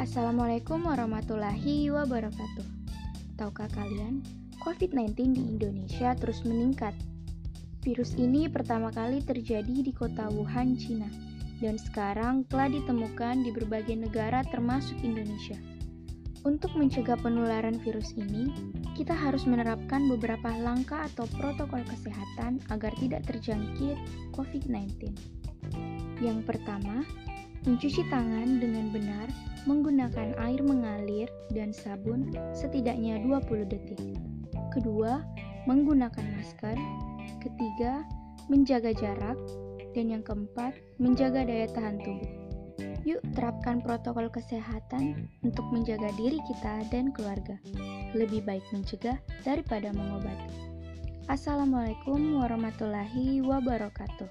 Assalamualaikum warahmatullahi wabarakatuh. Tahukah kalian, COVID-19 di Indonesia terus meningkat. Virus ini pertama kali terjadi di kota Wuhan, Cina, dan sekarang telah ditemukan di berbagai negara termasuk Indonesia. Untuk mencegah penularan virus ini, kita harus menerapkan beberapa langkah atau protokol kesehatan agar tidak terjangkit COVID-19. Yang pertama, mencuci tangan dengan benar menggunakan air mengalir dan sabun setidaknya 20 detik. Kedua, menggunakan masker. Ketiga, menjaga jarak. Dan yang keempat, menjaga daya tahan tubuh. Yuk terapkan protokol kesehatan untuk menjaga diri kita dan keluarga. Lebih baik mencegah daripada mengobati. Assalamualaikum warahmatullahi wabarakatuh.